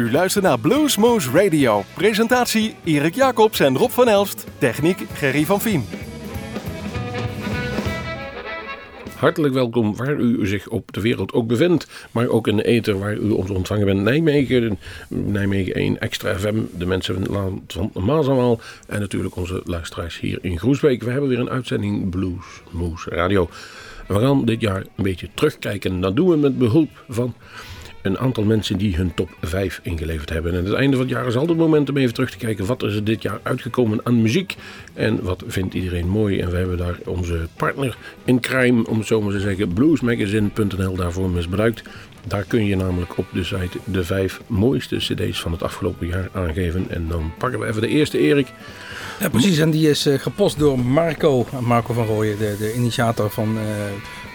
U luistert naar Bluesmoose Radio. Presentatie Erik Jacobs en Rob van Elst. Techniek Gerry van Vien. Hartelijk welkom waar u zich op de wereld ook bevindt. Maar ook in de ether waar u ons ontvangen bent. Nijmegen, Nijmegen 1 Extra FM. De mensen van het land van Maasamaal. En natuurlijk onze luisteraars hier in Groesbeek. We hebben weer een uitzending Blues Moose Radio. We gaan dit jaar een beetje terugkijken. Dat doen we met behulp van een aantal mensen die hun top 5 ingeleverd hebben. En aan het einde van het jaar is altijd het moment om even terug te kijken wat is er dit jaar uitgekomen aan muziek en wat vindt iedereen mooi. En we hebben daar onze partner in crime, om het zo maar te zeggen, bluesmagazine.nl daarvoor misbruikt. Daar kun je namelijk op de site de vijf mooiste cd's van het afgelopen jaar aangeven. En dan pakken we even de eerste, Erik. Ja, precies. En die is uh, gepost door Marco, Marco van Rooyen, de, de initiator van uh,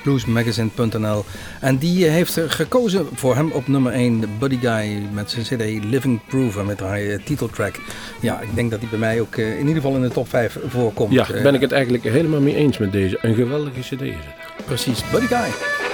bluesmagazine.nl. En die heeft gekozen voor hem op nummer 1, de Buddy Guy, met zijn cd Living Proof en met haar uh, titeltrack. Ja, ik denk dat die bij mij ook in ieder geval in de top 5 voorkomt. Ja, ben ik het eigenlijk helemaal mee eens met deze. Een geweldige cd is het. Precies, Buddy Guy.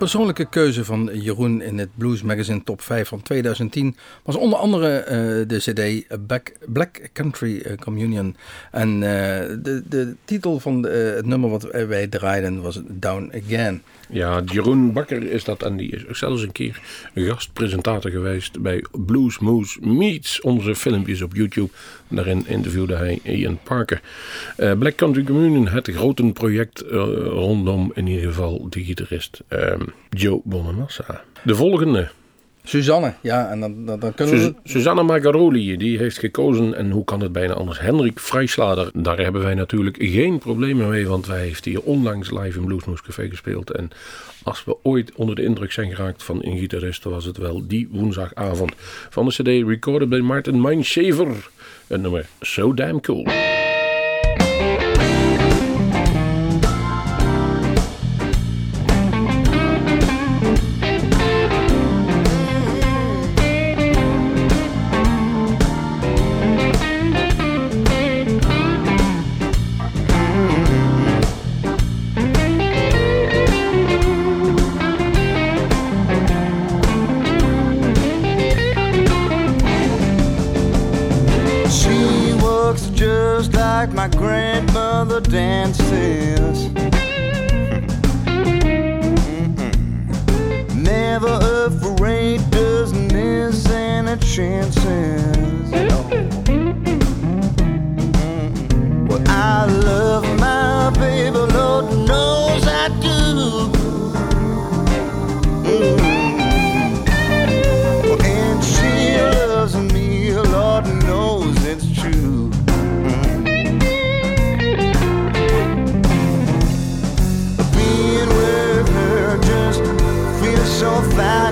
persoonlijke keuze van Jeroen in het Blues Magazine Top 5 van 2010 was onder andere uh, de CD Black Country Communion. En uh, de, de titel van het nummer wat wij draaiden was Down Again. Ja, Jeroen Bakker is dat en die is zelfs een keer gastpresentator geweest bij Blues Moose Meets, onze filmpjes op YouTube. Daarin interviewde hij Ian Parker. Black Country Communion, het grote project rondom in ieder geval de gitarist uh, Joe Bonamassa. De volgende. Suzanne, ja, en dan, dan, dan kunnen we... Susanne Magaroli, die heeft gekozen, en hoe kan het bijna anders, Henrik Vrijslader. Daar hebben wij natuurlijk geen problemen mee, want wij heeft hier onlangs live in Bluesmoes Café gespeeld. En als we ooit onder de indruk zijn geraakt van een gitarist, was het wel die woensdagavond van de CD recorded bij Martin Mineshaver. Het nummer So Damn Cool.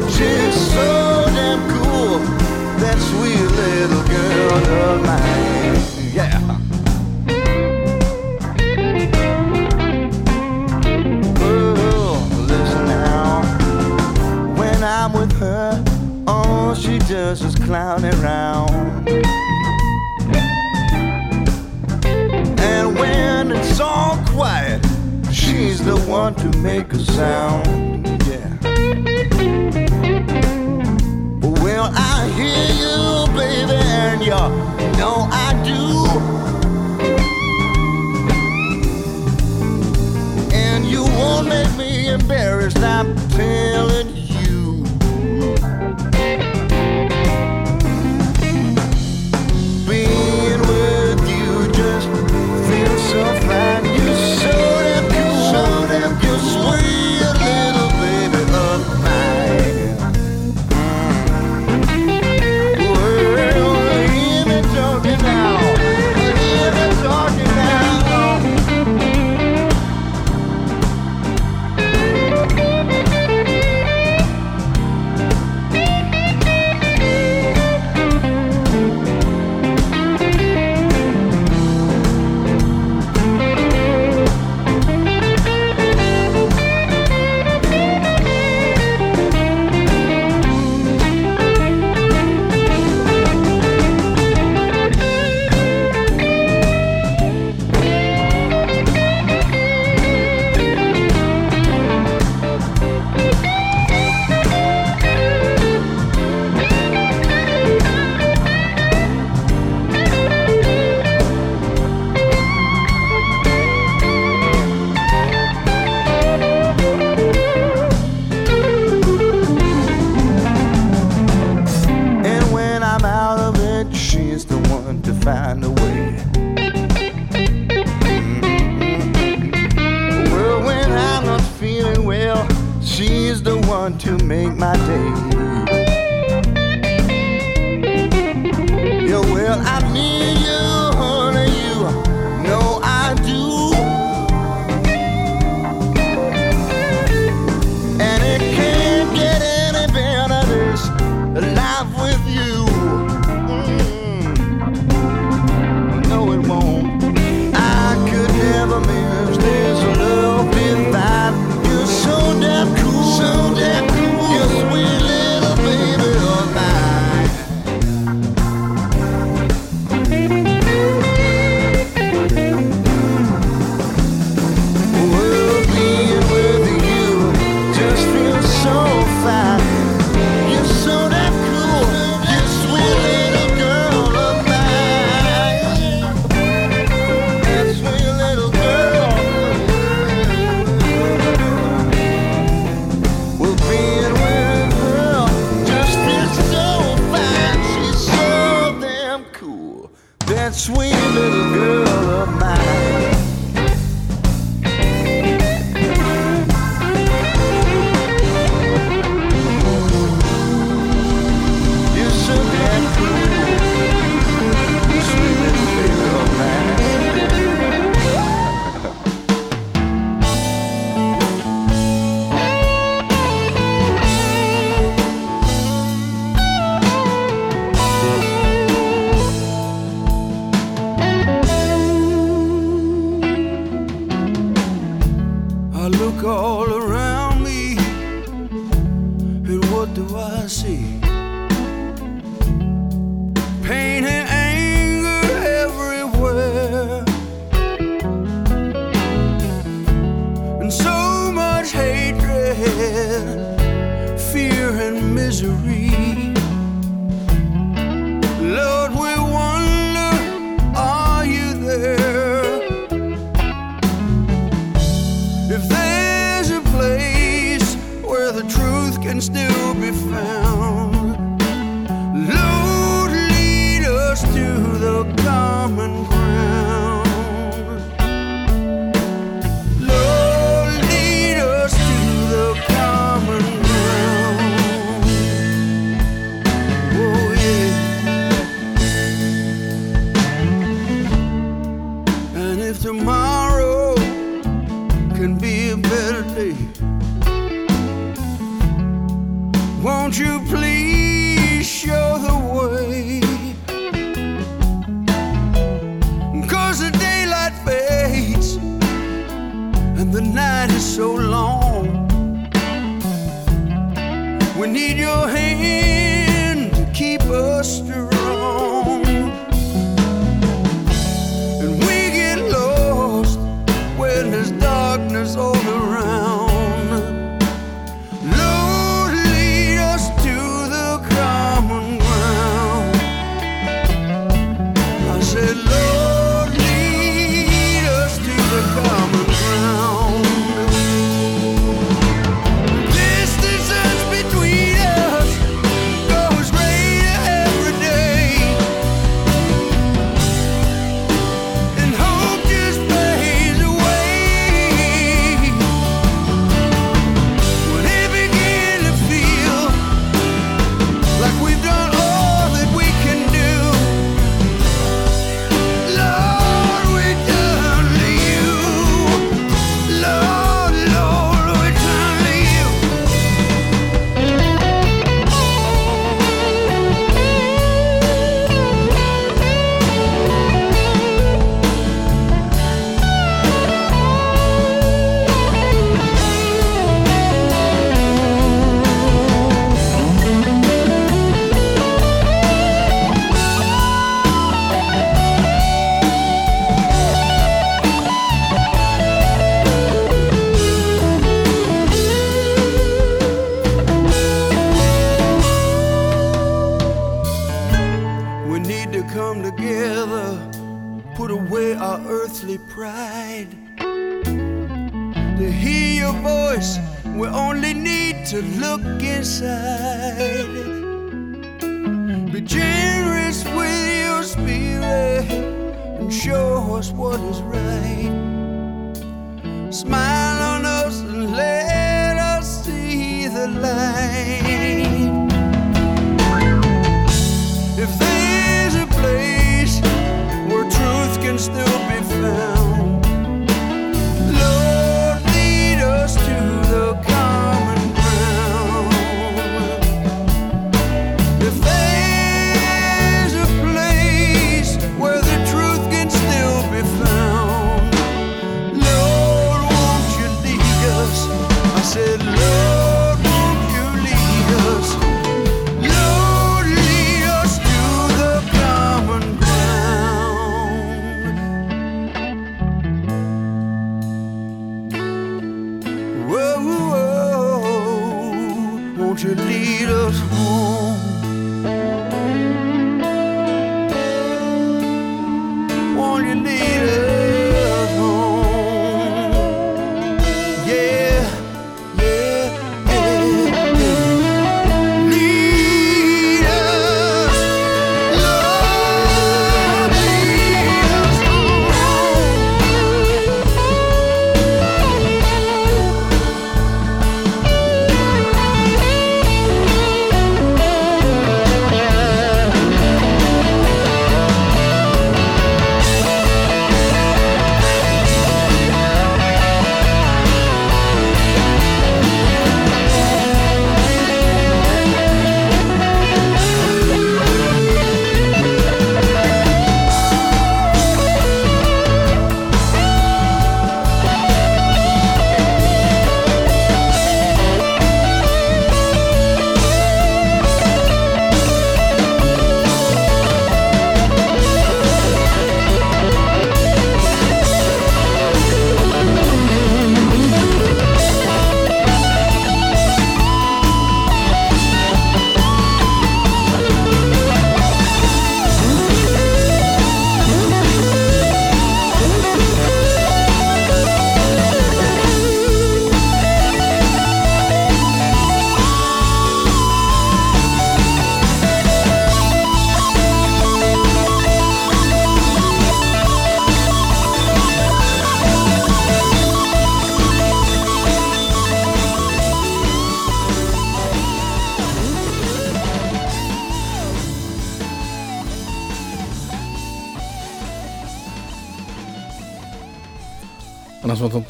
She's so damn cool. That sweet little girl of mine, yeah. Listen now. When I'm with her, all she does is around. And when it's all quiet, she's the one to make a sound. Well, I hear you, baby, and you know I do. And you won't make me embarrassed, I'm telling you.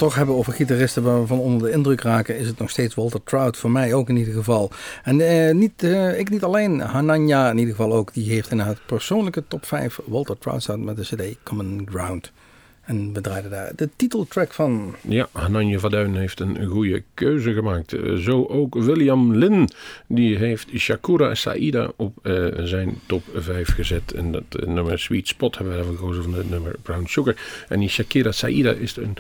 Toch hebben over gitaristen waar we van onder de indruk raken, is het nog steeds Walter Trout. Voor mij ook in ieder geval. En eh, niet, eh, ik niet alleen, Hananya in ieder geval ook. Die heeft in het persoonlijke top 5 Walter Trout staat met de CD Common Ground. En we draaiden daar de titeltrack van. Ja, Hananje van Duin heeft een goede keuze gemaakt. Eh, Zo ook William Lin. Die heeft Shakura Saida op eh, zijn top 5 gezet. En dat eh, nummer Sweet Spot hebben we gekozen van het nummer Brown Sugar. En die Shakira Saida is een,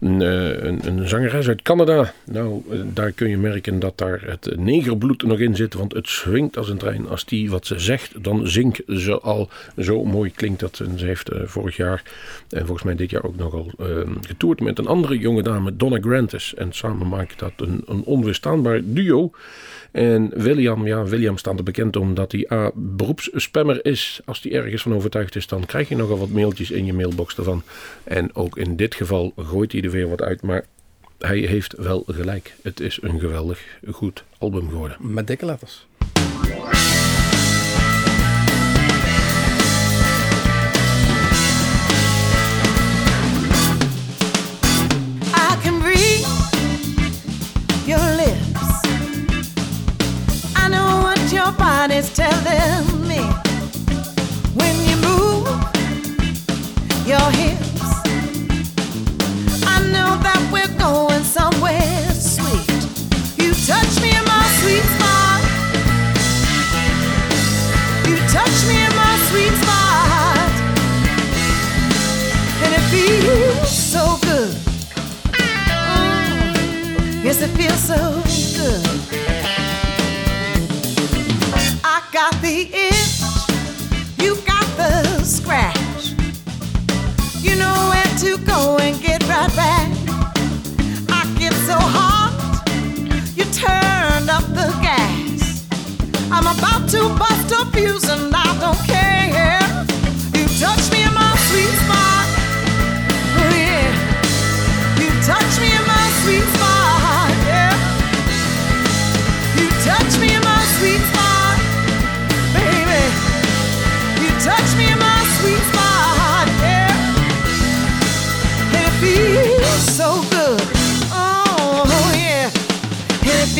een, een, zangeres uit Canada. Nou, daar kun je merken dat daar het negerbloed er nog in zit. Want het swingt als een trein. Als die wat ze zegt, dan zingt ze al. Zo mooi klinkt dat. En ze heeft vorig jaar, en volgens mij jaar ook nogal eh, getoerd met een andere jonge dame, Donna Grantis. En samen maakt dat een, een onweerstaanbaar duo. En William, ja, William staat er bekend omdat hij A, beroepsspammer is. Als hij ergens van overtuigd is, dan krijg je nogal wat mailtjes in je mailbox ervan. En ook in dit geval gooit hij er weer wat uit, maar hij heeft wel gelijk. Het is een geweldig goed album geworden. Met dikke letters. Body's telling me when you move your hips. I know that we're going somewhere sweet. You touch me in my sweet spot. You touch me in my sweet spot. And it feels so good. Mm, Yes, it feels so good. Got the itch, you got the scratch. You know where to go and get right back. I get so hot, you turn up the gas. I'm about to bust a fuse and I don't care. You touch me in my sweet spot. Oh yeah. You touch me in my sweet spot,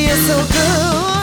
feels so good,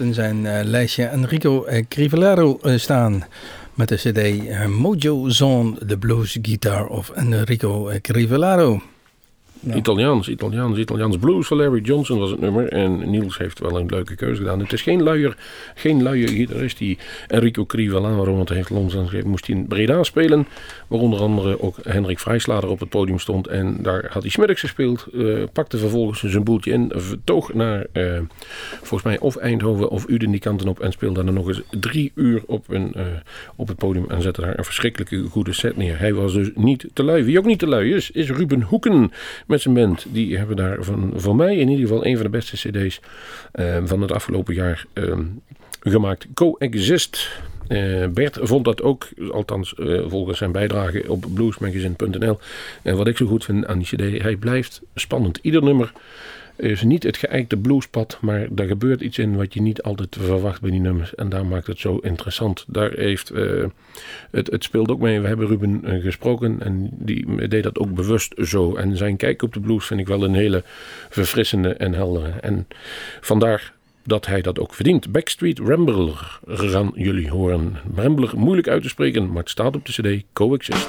in zijn eh, lijstje Enrico eh, Crivellaro eh, staan met de cd Mojo Zone, The Blues Guitar of Enrico Crivellaro. Italiaans, Italiaans, Italiaans blues van Larry Johnson was het nummer. En Niels heeft wel een leuke keuze gedaan. Het is geen luier, geen luie gitarist die Enrico Crivellaro, want hij heeft Lons aangegeven, moest in Breda spelen. Waar onder andere ook Hendrik Vrijslader op het podium stond. En daar had hij smiddags gespeeld. eh, pakte vervolgens zijn boeltje in. Vertoog naar, eh, volgens mij, of Eindhoven of Uden die kanten op. En speelde dan nog eens drie uur op, een, eh, op het podium. En zette daar een verschrikkelijke goede set neer. Hij was dus niet te lui. Wie ook niet te lui is, is Ruben Hoeken met zijn band. Die hebben daar van, voor mij in ieder geval een van de beste cd's eh, van het afgelopen jaar eh, gemaakt. Coexist. Eh, Bert vond dat ook, althans eh, volgens zijn bijdrage op bluesmagazine.nl. En wat ik zo goed vind aan die cd, hij blijft spannend. Ieder nummer is niet het geëikte bluespad, maar daar gebeurt iets in wat je niet altijd verwacht bij die nummers. En daar maakt het zo interessant. Daar heeft, eh, het, het speelt ook mee. We hebben Ruben eh, gesproken en die deed dat ook bewust zo. En zijn kijk op de blues vind ik wel een hele verfrissende en heldere. En vandaar dat hij dat ook verdient. Backstreet Rambler gaan jullie horen. Rambler, moeilijk uit te spreken, maar het staat op de cd Coexist.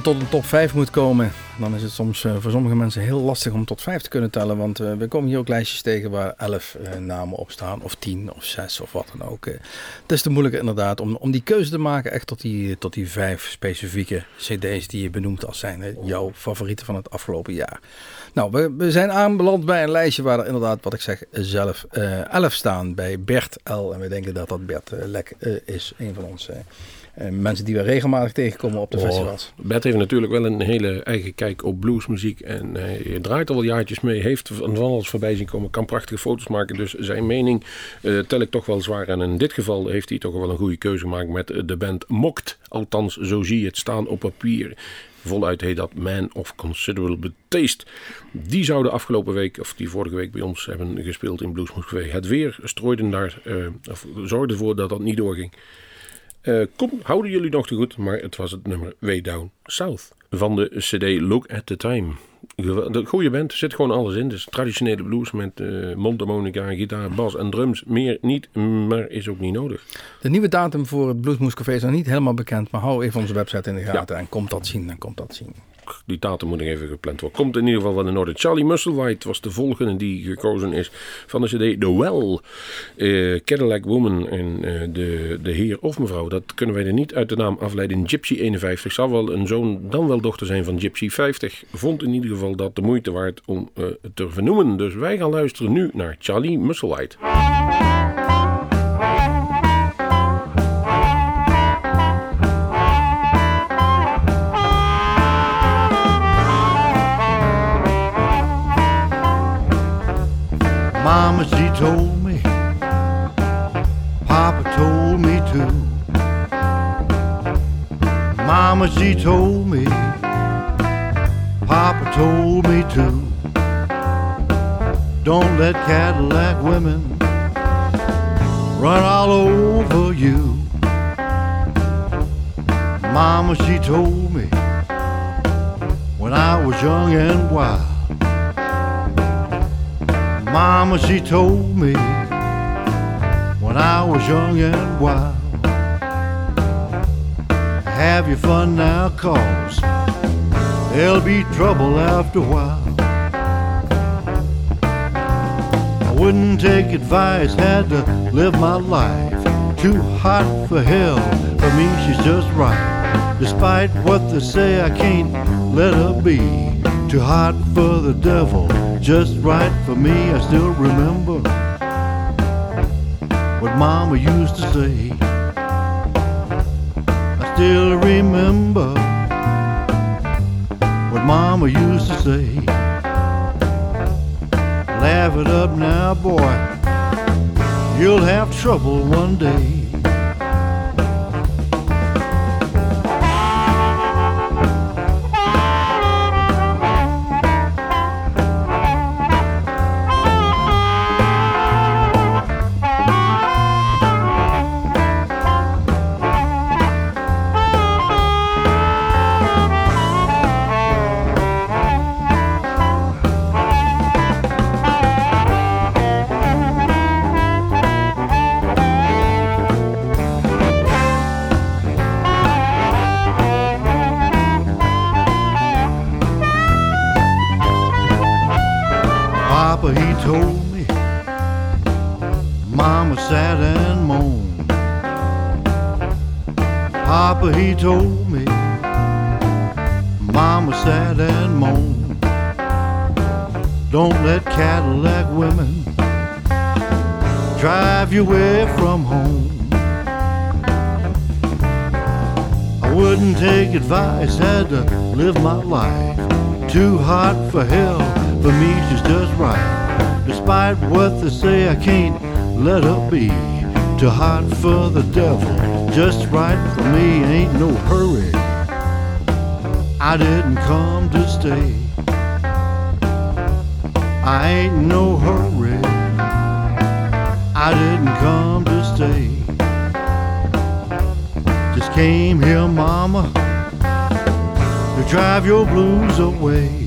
Tot een top 5 moet komen, dan is het soms eh, voor sommige mensen heel lastig om tot 5 te kunnen tellen. Want eh, we komen hier ook lijstjes tegen waar 11 eh, namen op staan, of 10 of 6 of wat dan ook. Het is te moeilijk inderdaad om, om die keuze te maken echt tot die, tot die vijf specifieke CD's die je benoemt als zijn jouw favorieten van het afgelopen jaar. Nou, we, we zijn aanbeland bij een lijstje waar er inderdaad, wat ik zeg, zelf eh 11 staan bij Bert L. En we denken dat dat Bert Lek is, een van ons. Eh, eh, mensen die we regelmatig tegenkomen op de Oh, festivals. Bert heeft natuurlijk wel een hele eigen kijk op bluesmuziek. En hij draait al wel jaartjes mee. Heeft van alles voorbij zien komen. Kan prachtige foto's maken. Dus zijn mening eh, tel ik toch wel zwaar. En in dit geval heeft hij toch wel een goede keuze gemaakt met eh, de band Mokt. Althans, zo zie je het staan op papier. Voluit heet dat Man of Considerable Taste. Die zouden afgelopen week, of die vorige week bij ons hebben gespeeld in Bluesmoes. Het weer strooide daar, eh, of zorgde ervoor dat dat niet doorging. Eh, kom, houden jullie nog te goed, maar het was het nummer Way Down South van de CD Look at the Time. De goede band, er zit gewoon alles in. Dus traditionele blues met eh mondharmonica, gitaar, bas en drums. Meer niet, maar is ook niet nodig. De nieuwe datum voor het Bluesmoes Café is nog niet helemaal bekend, maar hou even onze website in de gaten en komt dat zien, dan komt dat zien. Die datum moet nog even gepland worden. Komt in ieder geval van de Noorden. Charlie Musselwhite was de volgende die gekozen is van de CD The Well. Eh, Cadillac Woman en eh, de, de heer of mevrouw. Dat kunnen wij er niet uit de naam afleiden. Gypsy 51 zal wel een zoon, dan wel dochter zijn van Gypsy 50. Vond in ieder geval dat de moeite waard om eh, te vernoemen. Dus wij gaan luisteren nu naar Charlie Musselwhite. Mama, she told me, Papa told me too. Mama, she told me, Papa told me too. Don't let Cadillac women run all over you. Mama, she told me when I was young and wild. Mama, she told me when I was young and wild. Have your fun now, cause there'll be trouble after a while. I wouldn't take advice, had to live my life. Too hot for hell, for me she's just right. Despite what they say, I can't let her be. Too hot for the devil, just right for me. I still remember what Mama used to say. I still remember what Mama used to say. Laugh it up now, boy. You'll have trouble one day. For me she's just right. Despite what they say, I can't let her be. Too hot for the devil, just right for me, ain't no hurry. I didn't come to stay. I ain't no hurry. I didn't come to stay. Just came here, mama, to drive your blues away.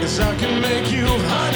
Cause I can make you hot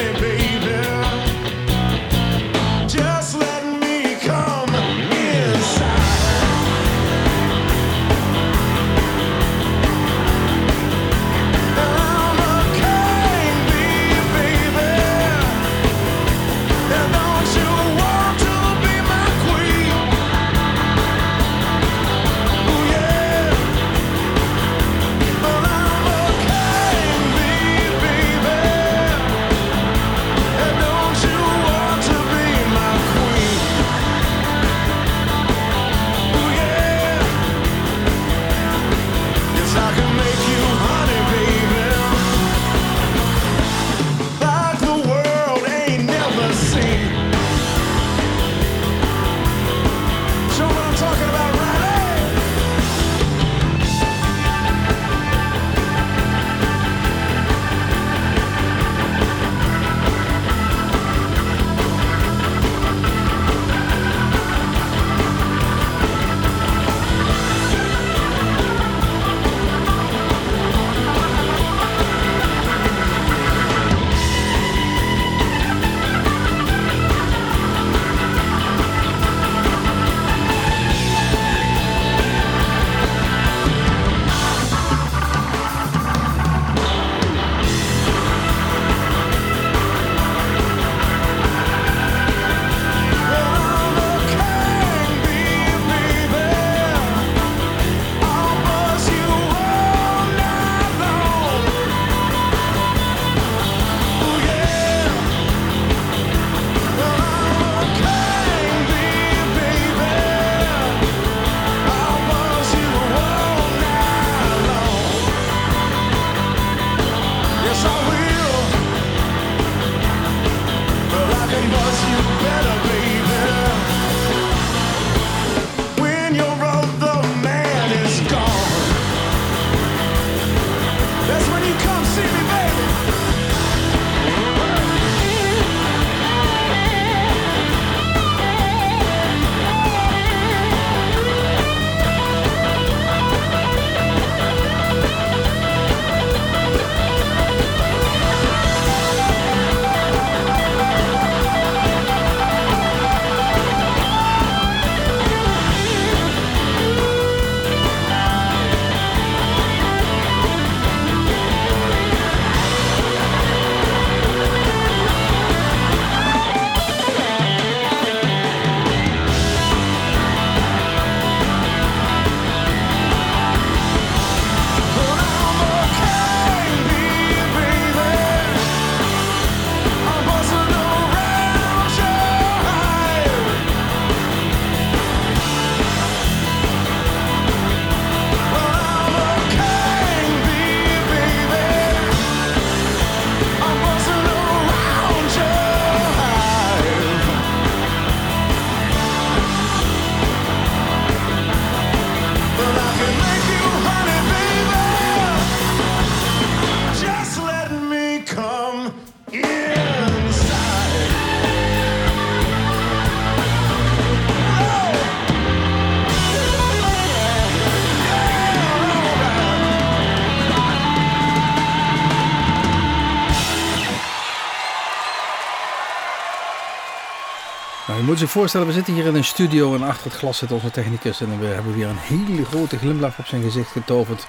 Nou, je moet je voorstellen, we zitten hier in een studio en achter het glas zit onze technicus. En we hebben weer een hele grote glimlach op zijn gezicht getoverd.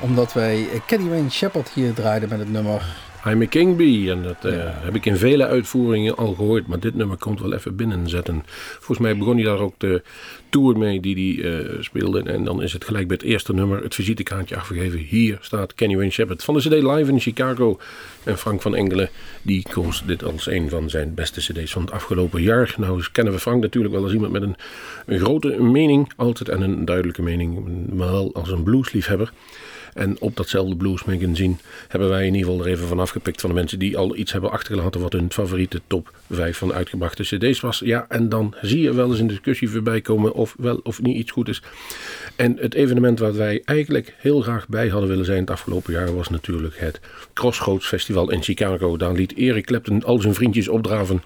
Omdat wij Kenny Wayne Shepard hier draaiden met het nummer I'm a King Bee. En dat eh, heb ik in vele uitvoeringen al gehoord. Maar dit nummer komt wel even binnenzetten. Volgens mij begon hij daar ook de tour mee die hij eh, speelde. En dan is het gelijk bij het eerste nummer het visitekaartje afgegeven. Hier staat Kenny Wayne Shepherd van de CD Live in Chicago. En Frank van Engelen die koos dit als een van zijn beste cd's van het afgelopen jaar. Nou kennen we Frank natuurlijk wel als iemand met een, een grote mening. Altijd en een duidelijke mening. Maar wel als een bluesliefhebber. En op datzelfde Blues Magazine hebben wij in ieder geval er even van afgepikt van de mensen die al iets hebben achtergelaten wat hun favoriete top 5 van uitgebrachte CD's was. Ja, en dan zie je wel eens een discussie voorbij komen of wel of niet iets goed is. En het evenement wat wij eigenlijk heel graag bij hadden willen zijn het afgelopen jaar was natuurlijk het Crossroads Festival in Chicago. Daar liet Eric Clapton al zijn vriendjes opdraven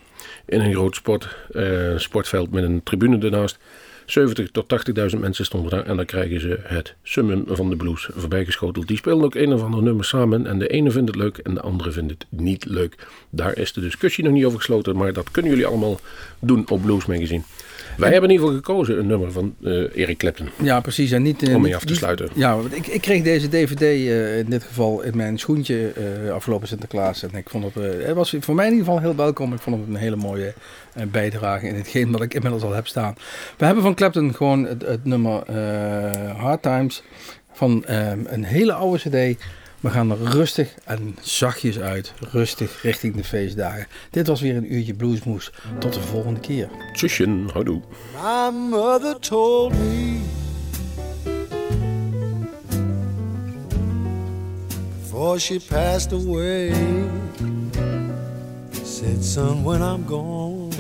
in een groot sport, uh, sportveld met een tribune ernaast. 70 tot 80.000 mensen stonden daar en dan krijgen ze het summum van de blues voorbijgeschoteld. Die spelen ook een of ander nummer samen en de ene vindt het leuk en de andere vindt het niet leuk. Daar is de discussie nog niet over gesloten, maar dat kunnen jullie allemaal doen op Blues Magazine. Wij hebben in ieder geval gekozen een nummer van uh, Eric Clapton. Ja, precies. En niet, uh, Om mee af te sluiten. Ja, want ik, ik kreeg deze DVD uh, in dit geval in mijn schoentje afgelopen Sinterklaas. En ik vond het, het was voor mij in ieder geval heel welkom. Ik vond het een hele mooie bijdrage in hetgeen wat ik inmiddels al heb staan. We hebben van Clapton gewoon het, het nummer Hard Times van een hele oude CD. We gaan er rustig en zachtjes uit. Rustig richting de feestdagen. Dit was weer een uurtje bluesmoes. Tot de volgende keer. Tjusjen, houdoe. My mother told me Before she passed away Said son when I'm gone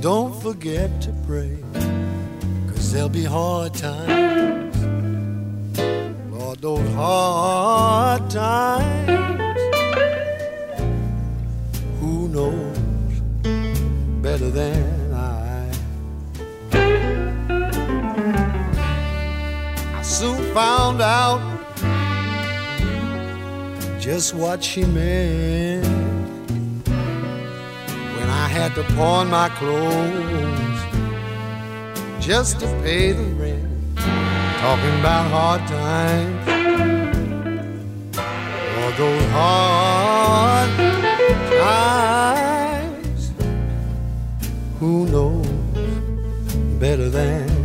Don't forget to pray Cause there'll be hard times Lord, those hard times Who knows better than I I soon found out just what she meant when I had to pawn my clothes just to pay the rent. Talking about hard times, all those hard times. Who knows better than